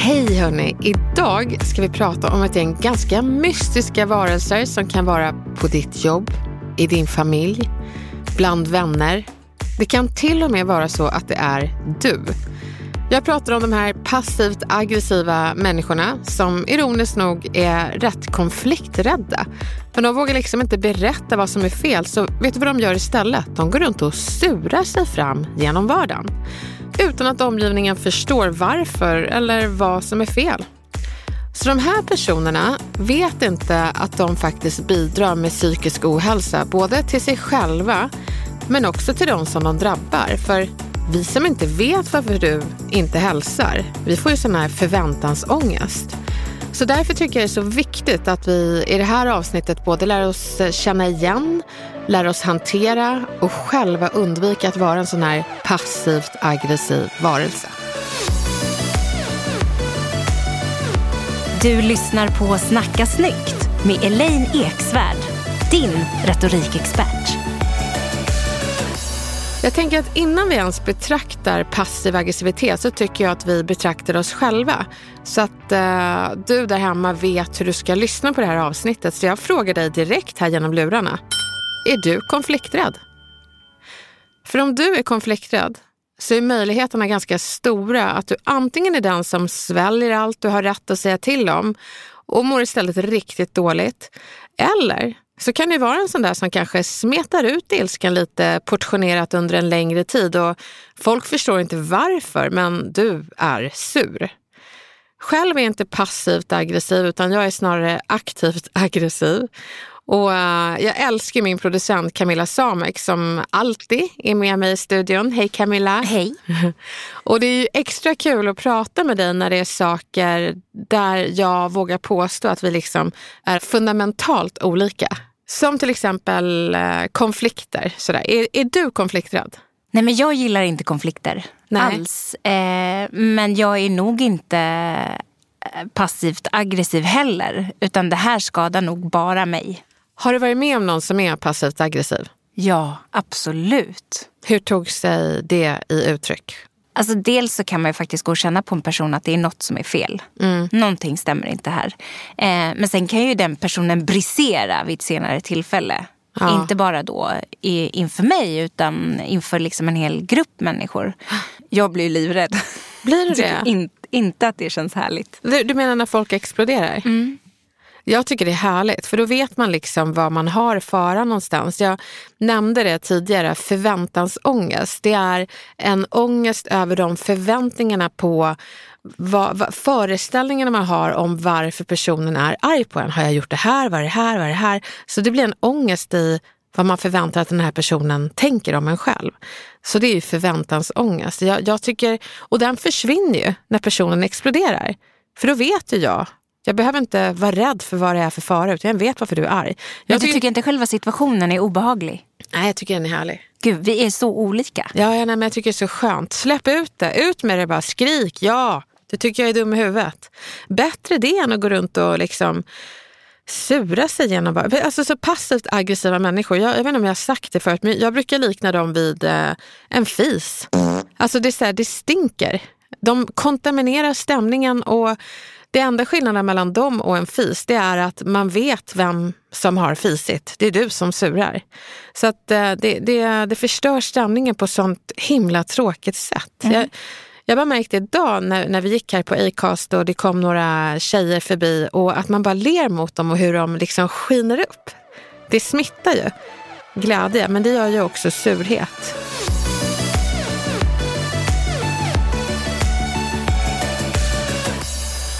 Hej hörni! Idag ska vi prata om ett gäng ganska mystiska varelser som kan vara på ditt jobb, i din familj, bland vänner. Det kan till och med vara så att det är du. Jag pratar om de här passivt aggressiva människorna som ironiskt nog är rätt konflikträdda. Men de vågar liksom inte berätta vad som är fel, så vet du vad de gör istället? De går runt och surar sig fram genom vardagen utan att omgivningen förstår varför eller vad som är fel. Så de här personerna vet inte att de faktiskt bidrar med psykisk ohälsa både till sig själva men också till de som de drabbar. För vi som inte vet varför du inte hälsar, vi får ju sån här förväntansångest. Så därför tycker jag det är så viktigt att vi i det här avsnittet både lär oss känna igen, lär oss hantera och själva undvika att vara en sån här passivt aggressiv varelse. Du lyssnar på Snacka snyggt med Elaine Eksvärd, din retorikexpert. Jag tänker att innan vi ens betraktar passiv aggressivitet så tycker jag att vi betraktar oss själva. Så att eh, du där hemma vet hur du ska lyssna på det här avsnittet. Så jag frågar dig direkt här genom lurarna. Är du konflikträdd? För om du är konflikträdd så är möjligheterna ganska stora att du antingen är den som sväljer allt du har rätt att säga till om och mår istället riktigt dåligt. Eller så kan det vara en sån där som kanske smetar ut ilskan lite portionerat under en längre tid och folk förstår inte varför, men du är sur. Själv är jag inte passivt aggressiv utan jag är snarare aktivt aggressiv. Och uh, jag älskar min producent Camilla Samek som alltid är med mig i studion. Hej Camilla! Hej! och det är ju extra kul att prata med dig när det är saker där jag vågar påstå att vi liksom är fundamentalt olika. Som till exempel uh, konflikter. Sådär. Är, är du konflikträdd? Nej, men jag gillar inte konflikter Nej. alls. Eh, men jag är nog inte eh, passivt aggressiv heller. Utan det här skadar nog bara mig. Har du varit med om någon som är passivt aggressiv? Ja, absolut. Hur tog sig det i uttryck? Alltså dels så kan man ju faktiskt gå och känna på en person att det är något som är fel. Mm. Någonting stämmer inte här. Eh, men sen kan ju den personen brisera vid ett senare tillfälle. Ja. Inte bara då i, inför mig utan inför liksom en hel grupp människor. Jag blir ju livrädd. Blir du det? in, inte att det känns härligt. Du, du menar när folk exploderar? Jag tycker det är härligt, för då vet man liksom vad man har fara någonstans. Jag nämnde det tidigare, förväntansångest. Det är en ångest över de förväntningarna på vad, vad, föreställningarna man har om varför personen är arg på en. Har jag gjort det här? Vad är det här? Vad är det här? Så det blir en ångest i vad man förväntar att den här personen tänker om en själv. Så det är ju förväntansångest. Jag, jag tycker, och den försvinner ju när personen exploderar. För då vet ju jag jag behöver inte vara rädd för vad det är för fara, utan jag vet varför du är arg. Jag du tycker inte själva situationen är obehaglig? Nej, jag tycker den är härlig. Gud, vi är så olika. Ja, ja nej, men jag tycker det är så skönt. Släpp ut det, ut med det bara, skrik ja. Det tycker jag är dum i huvudet. Bättre det än att gå runt och liksom sura sig genom bara, alltså så passivt aggressiva människor. Jag, jag vet inte om jag har sagt det förut, men jag brukar likna dem vid eh, en fis. Alltså det, är så här, det stinker. De kontaminerar stämningen och Det enda skillnaden mellan dem och en fis, det är att man vet vem som har fisit. Det är du som surar. Så att eh, det, det, det förstör stämningen på sånt himla tråkigt sätt. Mm. Jag, jag bara märkte idag när, när vi gick här på Acast och det kom några tjejer förbi och att man bara ler mot dem och hur de liksom skiner upp. Det smittar ju glädje, men det gör ju också surhet.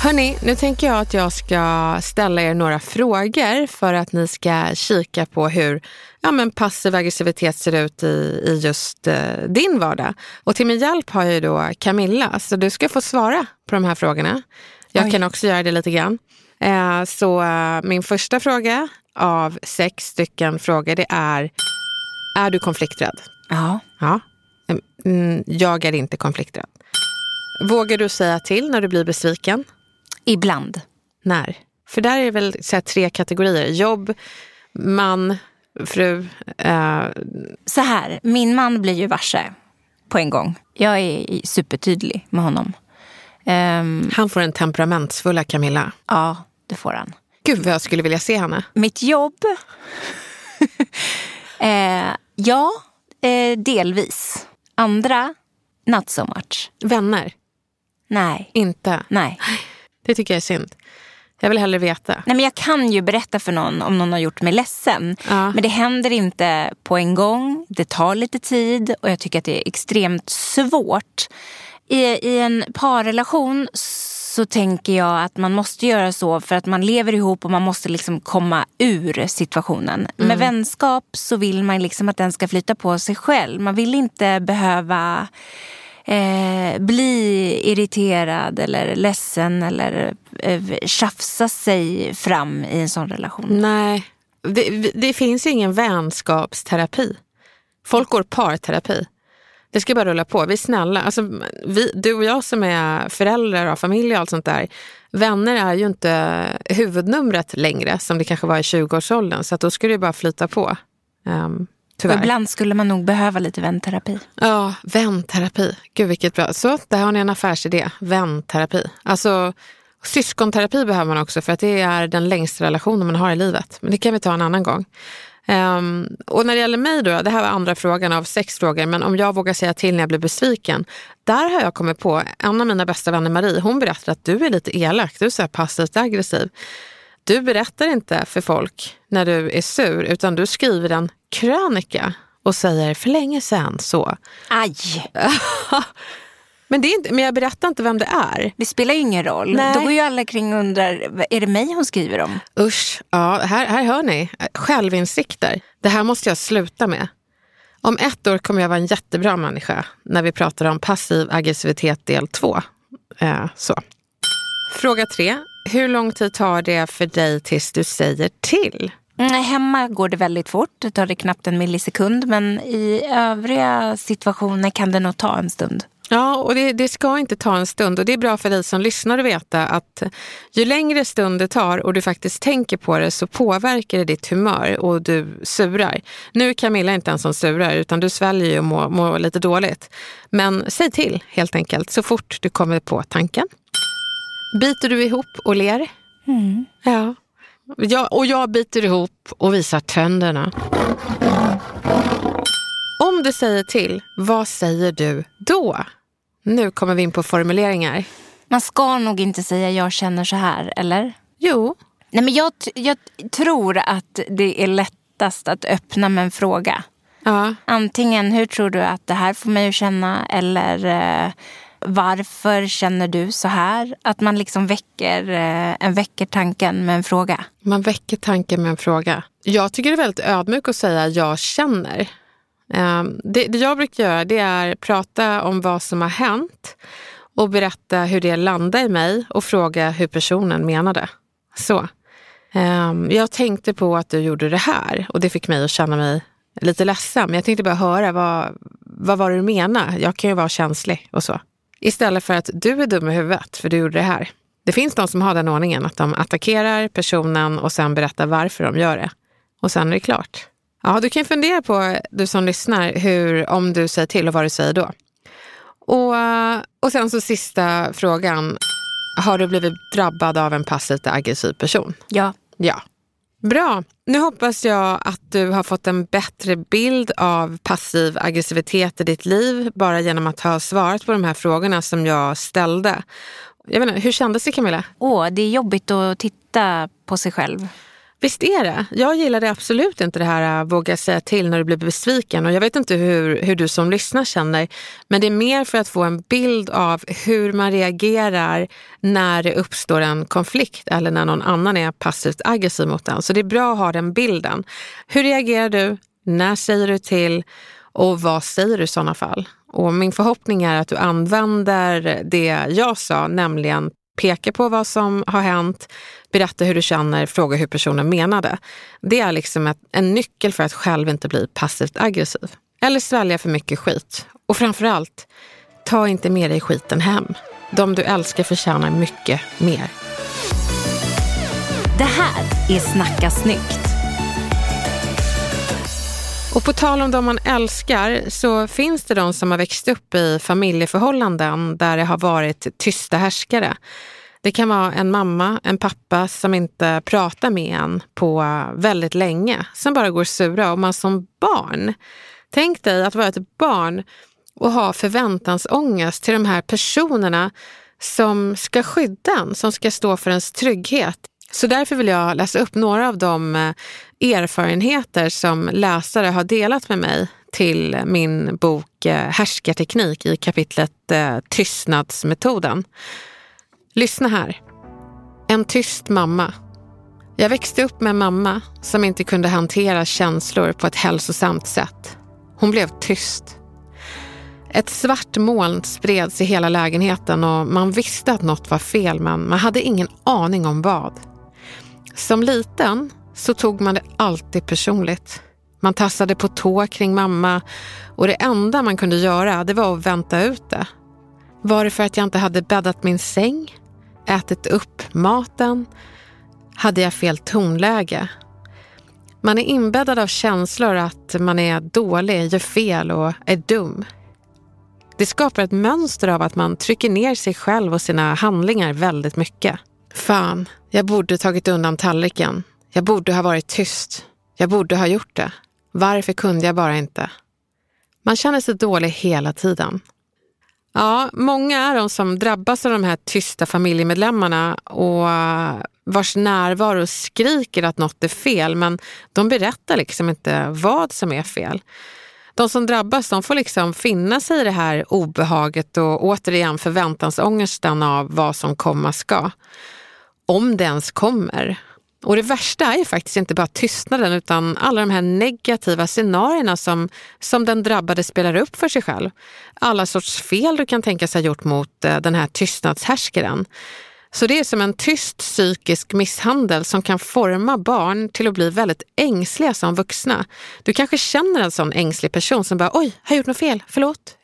Hörni, nu tänker jag att jag ska ställa er några frågor för att ni ska kika på hur ja, men passiv aggressivitet ser ut i, i just eh, din vardag. Och till min hjälp har jag då Camilla, så du ska få svara på de här frågorna. Jag Oj. kan också göra det lite grann. Eh, så eh, min första fråga av sex stycken frågor det är, är du konflikträdd? Ja. Ja. Mm, jag är inte konflikträdd. Vågar du säga till när du blir besviken? Ibland. När? För där är det väl så tre kategorier. Jobb, man, fru. Eh, Så här, min man blir ju varse på en gång. Jag är supertydlig med honom. Ehm, han får en temperamentsfulla Camilla. ja, det får han. Gud vad jag skulle vilja se henne. Mitt jobb? eh, ja, eh, delvis. Andra, not so much. Vänner, Nej, inte. nej. Det tycker jag är synd. Jag vill hellre veta. Nej, men jag kan ju berätta för någon om någon har gjort mig ledsen. Ja. Men det händer inte på en gång. Det tar lite tid och jag tycker att det är extremt svårt. I, I en parrelation så tänker jag att man måste göra så för att man lever ihop och man måste liksom komma ur situationen. Med vänskap så vill man liksom att den ska flyta på sig själv. Man vill inte behöva eh, bli irriterad eller ledsen eller eh, tjafsa sig fram i en sån relation. Nej, det, det finns ingen vänskapsterapi. Folk går parterapi. Det ska bara rulla på. Vi är snälla. Alltså, vi, du och jag som är föräldrar och familj och allt sånt där. Vänner är ju inte huvudnumret längre som det kanske var i 20-årsåldern. Så att då ska det bara flyta på. Um, tyvärr. ibland skulle man nog behöva lite vänterapi. Ja, vänterapi. Gud vilket bra. Så, där har ni en affärsidé. Vänterapi. Alltså, syskonterapi behöver man också för att det är den längsta relationen man har i livet. Men det kan vi ta en annan gång. Ehm, och när det gäller mig då, det här var andra frågan av sex frågor, men om jag vågar säga till när jag blir besviken. Där har jag kommit på, en av mina bästa vänner Marie, hon berättar att du är lite elak, du är så här passivt aggressiv. Du berättar inte för folk när du är sur, utan du skriver en krönika och säger för länge sedan så. Aj! Men, det är inte, men jag berättar inte vem det är. Det spelar ju ingen roll. Nej. Då går ju alla kring och undrar, är det mig hon skriver om? Usch, ja, här, här hör ni. Självinsikter. Det här måste jag sluta med. Om ett år kommer jag vara en jättebra människa när vi pratar om passiv aggressivitet del 2. Eh, så. Fråga tre. Hur lång tid tar det för dig tills du säger till? Mm, hemma går det väldigt fort. Det tar det knappt en millisekund. Men i övriga situationer kan det nog ta en stund. Ja, och det, det ska inte ta en stund och det är bra för dig som lyssnar att veta att ju längre stund det tar och du faktiskt tänker på det så påverkar det ditt humör och du surar. Nu är Camilla inte en som surar utan du sväljer ju och mår, mår lite dåligt. Men säg till helt enkelt så fort du kommer på tanken. Biter du ihop och ler? Ja. ja. Och jag biter ihop och visar tänderna. Om du säger till, vad säger du då? Nu kommer vi in på formuleringar. Man ska nog inte säga jag känner så här, eller? Jo, Nej, men jag, jag tror att det är lättast att öppna med en fråga. ja, Antingen hur tror du att det här får mig att känna eller eh, varför känner du så här? Att man liksom väcker, eh, en väcker tanken med en fråga. man väcker tanken med en fråga. Jag tycker det är väldigt ödmjukt att säga jag känner. Ehm, det, det jag brukar göra det är prata om vad som har hänt och berätta hur det landade i mig och fråga hur personen menade. Så. Ehm, jag tänkte på att du gjorde det här och det fick mig att känna mig lite ledsen. Men jag tänkte bara höra vad, vad var det du menade? Jag kan ju vara känslig och så. Istället för att du är dum i huvudet för du gjorde det här. Det finns de som har den ordningen att de attackerar personen och sen berättar varför de gör det. Och sen är det klart. Ja, du kan fundera på, du som lyssnar, hur, om du säger till och vad du säger då. Och, och sen så sista frågan. Har du blivit drabbad av en passivt aggressiv person? Ja. Ja. Bra. Nu hoppas jag att du har fått en bättre bild av passiv aggressivitet i ditt liv bara genom att ha svarat på de här frågorna som jag ställde. Jag menar, hur kändes det Camilla? Åh, det är jobbigt att titta på sig själv. Visst är det. Jag gillade absolut inte det här att våga säga till när du blir besviken. Och jag vet inte hur, hur du som lyssnar känner. Men det är mer för att få en bild av hur man reagerar när det uppstår en konflikt eller när någon annan är passivt aggressiv mot en. Så det är bra att ha den bilden. Hur reagerar du? När säger du till? Och vad säger du i sådana fall? Och min förhoppning är att du använder det jag sa, nämligen peka på vad som har hänt, berätta hur du känner, fråga hur personen menade. Det är liksom ett, en nyckel för att själv inte bli passivt aggressiv. Eller svälja för mycket skit. Och framförallt, ta inte med dig skiten hem. De du älskar förtjänar mycket mer. Det här är Snacka snyggt. Och på tal om de man älskar så finns det de som har växt upp i familjeförhållanden där det har varit tysta härskare. Det kan vara en mamma, en pappa som inte pratar med en på väldigt länge, som bara går sura. Och man som barn, tänk dig att vara ett barn och ha förväntansångest till de här personerna som ska skydda en, som ska stå för ens trygghet. Så därför vill jag läsa upp några av de eh, erfarenheter som läsare har delat med mig till min bok eh, Härskarteknik i kapitlet eh, Tystnadsmetoden. Lyssna här. En tyst mamma. Jag växte upp med en mamma som inte kunde hantera känslor på ett hälsosamt sätt. Hon blev tyst. Ett svart moln spreds i hela lägenheten och man visste att något var fel men man hade ingen aning om vad. Som liten så tog man det alltid personligt. Man tassade på tå kring mamma och det enda man kunde göra det var att vänta ut det. Var det för att jag inte hade bäddat min säng? Ätit upp maten? Hade jag fel tonläge? Man är inbäddad av känslor att man är dålig, gör fel och är dum. Det skapar ett mönster av att man trycker ner sig själv och sina handlingar väldigt mycket. Fan, jag borde tagit undan tallriken. Jag borde ha varit tyst. Jag borde ha gjort det. Varför kunde jag bara inte? Man känner sig dålig hela tiden. Ja, många är de som drabbas av de här tysta familjemedlemmarna och eh, vars närvaro skriker att något är fel, men de berättar liksom inte vad som är fel. De som drabbas de får liksom finna sig i det här obehaget och återigen förväntansångesten av vad som komma ska. Om det ens kommer. Och det värsta är ju faktiskt inte bara tystnaden utan alla de här negativa scenarierna som, som den drabbade spelar upp för sig själv. Alla sorts fel du kan tänka sig ha gjort mot eh, den här tystnadshärskaren. Så det är som en tyst psykisk misshandel som kan forma barn till att bli väldigt ängsliga som vuxna. Du kanske känner en sån ängslig person som bara oj, har jag gjort något fel? Förlåt?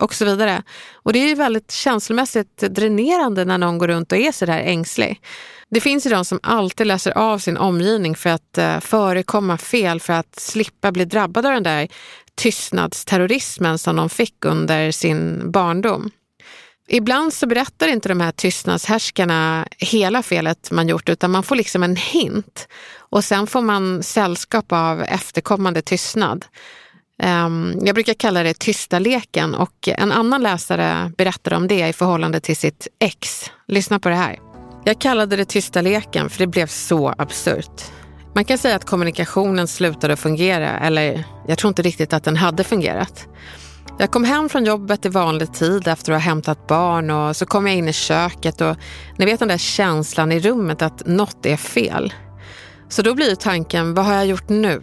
Och så vidare. Och det är ju väldigt känslomässigt dränerande när någon går runt och är så där ängslig. Det finns ju de som alltid läser av sin omgivning för att eh, förekomma fel, för att slippa bli drabbad av den där tystnadsterrorismen som de fick under sin barndom. Ibland så berättar inte de här tystnadshärskarna hela felet man gjort utan man får liksom en hint och sen får man sällskap av efterkommande tystnad. Ehm, jag brukar kalla det tysta leken och en annan läsare berättar om det i förhållande till sitt ex. Lyssna på det här. Jag kallade det tysta leken för det blev så absurt. Man kan säga att kommunikationen slutade fungera, eller jag tror inte riktigt att den hade fungerat. Jag kom hem från jobbet i vanlig tid efter att ha hämtat barn och så kom jag in i köket och ni vet den där känslan i rummet att något är fel. Så då blir tanken, vad har jag gjort nu?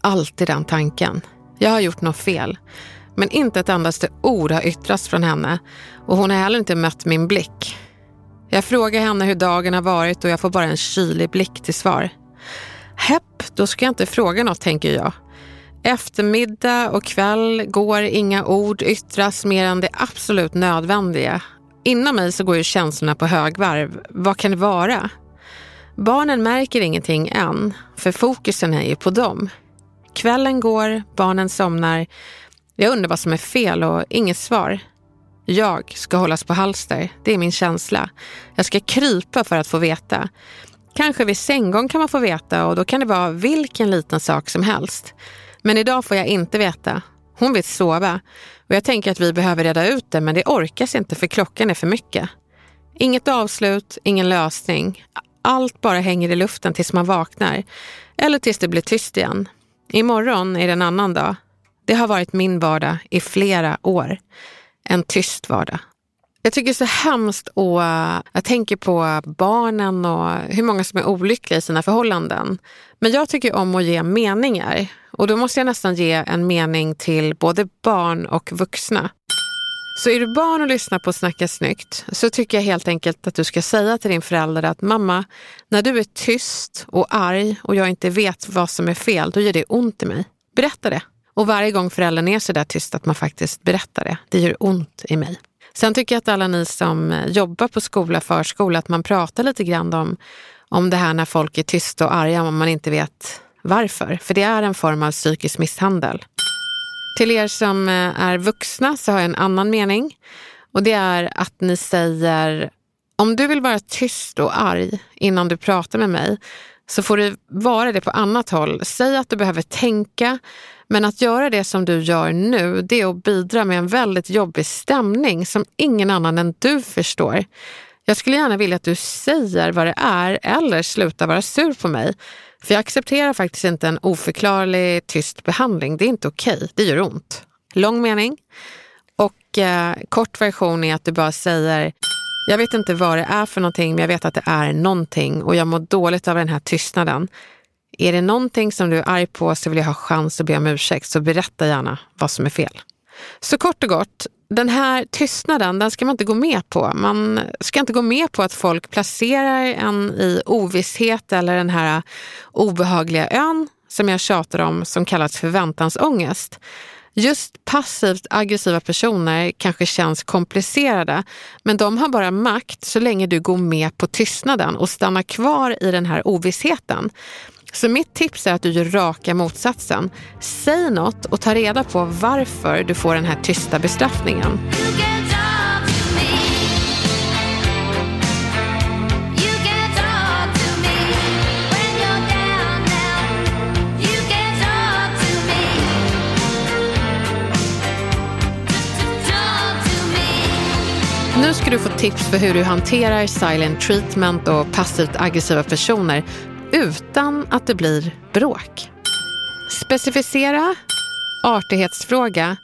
Alltid den tanken. Jag har gjort något fel. Men inte ett endaste ord har yttrats från henne och hon har heller inte mött min blick. Jag frågar henne hur dagen har varit och jag får bara en kylig blick till svar. Hepp, då ska jag inte fråga något tänker jag. Eftermiddag och kväll går inga ord yttras mer än det absolut nödvändiga. Inom mig så går ju känslorna på högvarv. Vad kan det vara? Barnen märker ingenting än, för fokusen är ju på dem. Kvällen går, barnen somnar. Jag undrar vad som är fel och inget svar. Jag ska hållas på halster. Det är min känsla. Jag ska krypa för att få veta. Kanske vid sänggång kan man få veta och då kan det vara vilken liten sak som helst. Men idag får jag inte veta. Hon vill sova och jag tänker att vi behöver reda ut det men det orkas inte för klockan är för mycket. Inget avslut, ingen lösning. Allt bara hänger i luften tills man vaknar. Eller tills det blir tyst igen. Imorgon är det en annan dag. Det har varit min vardag i flera år. En tyst vardag. Jag tycker det är så hemskt och jag tänker på barnen och hur många som är olyckliga i sina förhållanden. Men jag tycker om att ge meningar och då måste jag nästan ge en mening till både barn och vuxna. Så är du barn och lyssnar på Snacka snyggt så tycker jag helt enkelt att du ska säga till din förälder att mamma, när du är tyst och arg och jag inte vet vad som är fel, då gör det ont i mig. Berätta det. Och varje gång föräldern är så där tyst att man faktiskt berättar det. Det gör ont i mig. Sen tycker jag att alla ni som eh, jobbar på skola, förskola, att man pratar lite grann om, om det här när folk är tysta och arga om man inte vet varför. För det är en form av psykisk misshandel. Till er som eh, är vuxna så har jag en annan mening. Och det är att ni säger, om du vill vara tyst och arg innan du pratar med mig så får du vara det på annat håll. Säg att du behöver tänka, men att göra det som du gör nu, det är att bidra med en väldigt jobbig stämning som ingen annan än du förstår. Jag skulle gärna vilja att du säger vad det är eller slutar vara sur på mig. För jag accepterar faktiskt inte en oförklarlig tyst behandling. Det är inte okej, okay. det gör ont. Lång mening. Och eh, kort version är att du bara säger jag vet inte vad det är för någonting, men jag vet att det är någonting och jag mår dåligt av den här tystnaden. Är det någonting som du är arg på så vill jag ha chans att be om ursäkt, så berätta gärna vad som är fel. Så kort och gott, den här tystnaden, den ska man inte gå med på. Man ska inte gå med på att folk placerar en i ovisshet eller den här obehagliga ön som jag tjatar om som kallas förväntansångest. Just passivt aggressiva personer kanske känns komplicerade, men de har bara makt så länge du går med på tystnaden och stannar kvar i den här ovissheten. Så mitt tips är att du gör raka motsatsen. Säg något och ta reda på varför du får den här tysta bestraffningen. Nu ska du få tips för hur du hanterar silent treatment och passivt aggressiva personer utan att det blir bråk. Specificera, artighetsfråga,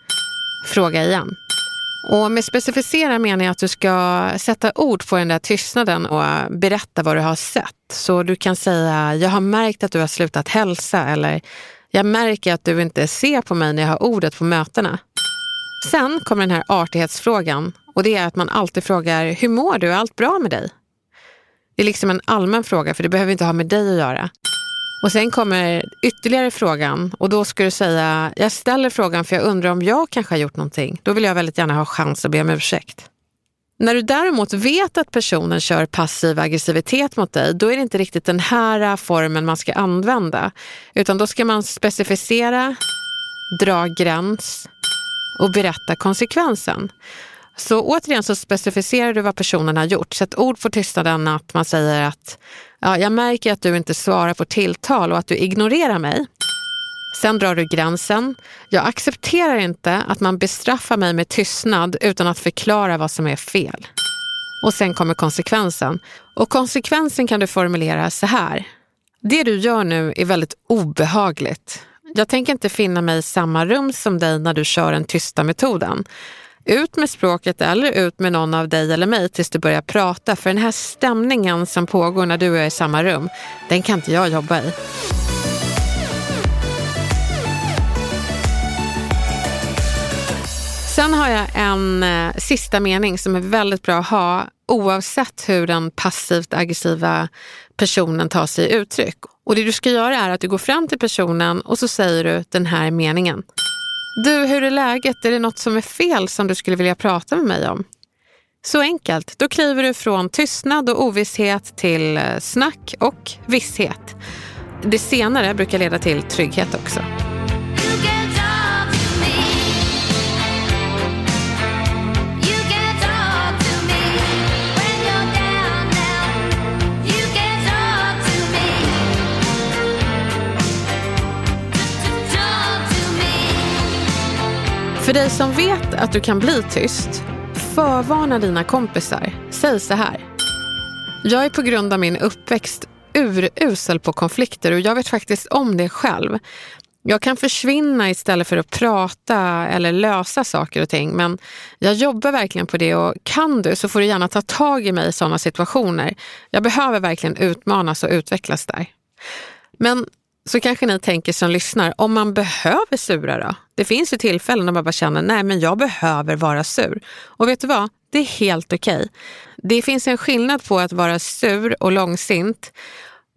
fråga igen. Och med specificera menar jag att du ska sätta ord på den där tystnaden och berätta vad du har sett. Så du kan säga, jag har märkt att du har slutat hälsa eller jag märker att du inte ser på mig när jag har ordet på mötena. Sen kommer den här artighetsfrågan och det är att man alltid frågar, hur mår du? Är allt bra med dig? Det är liksom en allmän fråga för det behöver inte ha med dig att göra. Och sen kommer ytterligare frågan och då ska du säga, jag ställer frågan för jag undrar om jag kanske har gjort någonting. Då vill jag väldigt gärna ha chans att be om ursäkt. När du däremot vet att personen kör passiv aggressivitet mot dig, då är det inte riktigt den här formen man ska använda. Utan då ska man specificera, dra gräns och berätta konsekvensen. Så återigen så specificerar du vad personen har gjort. Sätt ord på tystnaden att man säger att ja, jag märker att du inte svarar på tilltal och att du ignorerar mig. Sen drar du gränsen. Jag accepterar inte att man bestraffar mig med tystnad utan att förklara vad som är fel. Och sen kommer konsekvensen. Och konsekvensen kan du formulera så här. Det du gör nu är väldigt obehagligt. Jag tänker inte finna mig i samma rum som dig när du kör den tysta metoden. Ut med språket eller ut med någon av dig eller mig tills du börjar prata. För den här stämningen som pågår när du och jag är i samma rum, den kan inte jag jobba i. Sen har jag en eh, sista mening som är väldigt bra att ha oavsett hur den passivt aggressiva personen tar sig uttryck. Och det du ska göra är att du går fram till personen och så säger du den här meningen. Du, hur är läget? Är det något som är fel som du skulle vilja prata med mig om? Så enkelt. Då kliver du från tystnad och ovisshet till eh, snack och visshet. Det senare brukar leda till trygghet också. För dig som vet att du kan bli tyst, förvarna dina kompisar. Säg så här. Jag är på grund av min uppväxt urusel på konflikter och jag vet faktiskt om det själv. Jag kan försvinna istället för att prata eller lösa saker och ting men jag jobbar verkligen på det och kan du så får du gärna ta tag i mig i sådana situationer. Jag behöver verkligen utmanas och utvecklas där. Men så kanske ni tänker som lyssnar, om man behöver sura då? Det finns ju tillfällen när man bara känner, nej men jag behöver vara sur. Och vet du vad? Det är helt okej. Okay. Det finns en skillnad på att vara sur och långsint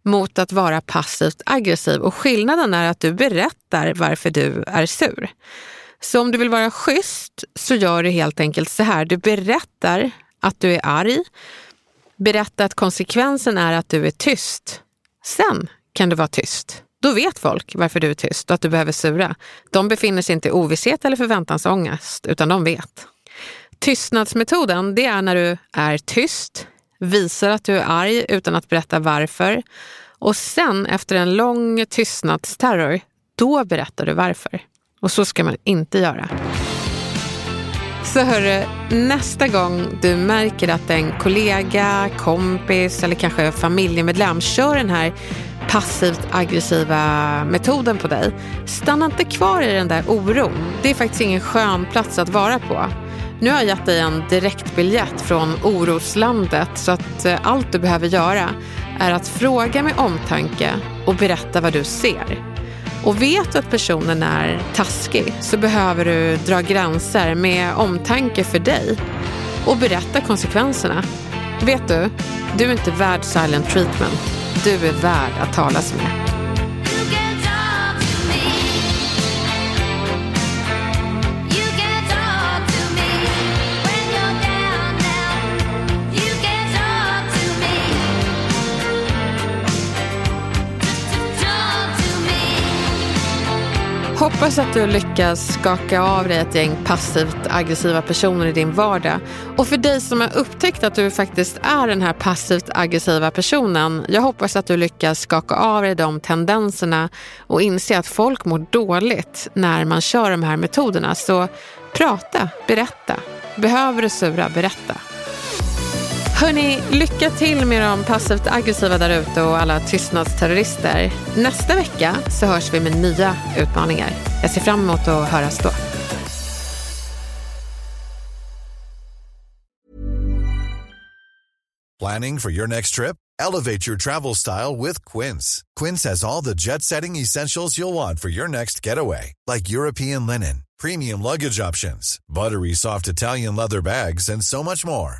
mot att vara passivt aggressiv och skillnaden är att du berättar varför du är sur. Så om du vill vara schysst så gör du helt enkelt så här. Du berättar att du är arg. Berätta att konsekvensen är att du är tyst. Sen kan du vara tyst. Då vet folk varför du är tyst och att du behöver sura. De befinner sig inte i ovisshet eller förväntansångest, utan de vet. Tystnadsmetoden, det är när du är tyst, visar att du är arg utan att berätta varför. Och sen efter en lång tystnadsterror, då berättar du varför. Och så ska man inte göra. Så hörru, nästa gång du märker att en kollega, kompis eller kanske familjemedlem kör den här passivt aggressiva metoden på dig, stanna inte kvar i den där oron. Det är faktiskt ingen skön plats att vara på. Nu har jag gett dig en direktbiljett från oroslandet så att eh, allt du behöver göra är att fråga med omtanke och berätta vad du ser. Och vet du att personen är taskig så behöver du dra gränser med omtanke för dig och berätta konsekvenserna. Vet du, du är inte värd silent treatment. Du är värd att talas med. Hoppas att du lyckas skaka av dig ett gäng passivt aggressiva personer i din vardag. Och för dig som har upptäckt att du faktiskt är den här passivt aggressiva personen, jag hoppas att du lyckas skaka av dig de tendenserna och inse att folk mår dåligt när man kör de här metoderna. Så prata, berätta. Behöver du sura, berätta. Hörni, lycka till med de passivt aggressiva där ute och alla tystnadsterrorister. Nästa vecka så hörs vi med nya utmaningar. Jag ser fram emot att höras då. Planning for your next trip? Elevate your travel style with Quince. Quince has all the jet-setting essentials you'll want for your next getaway, like European linen, premium luggage options, buttery soft Italian leather bags, and so much more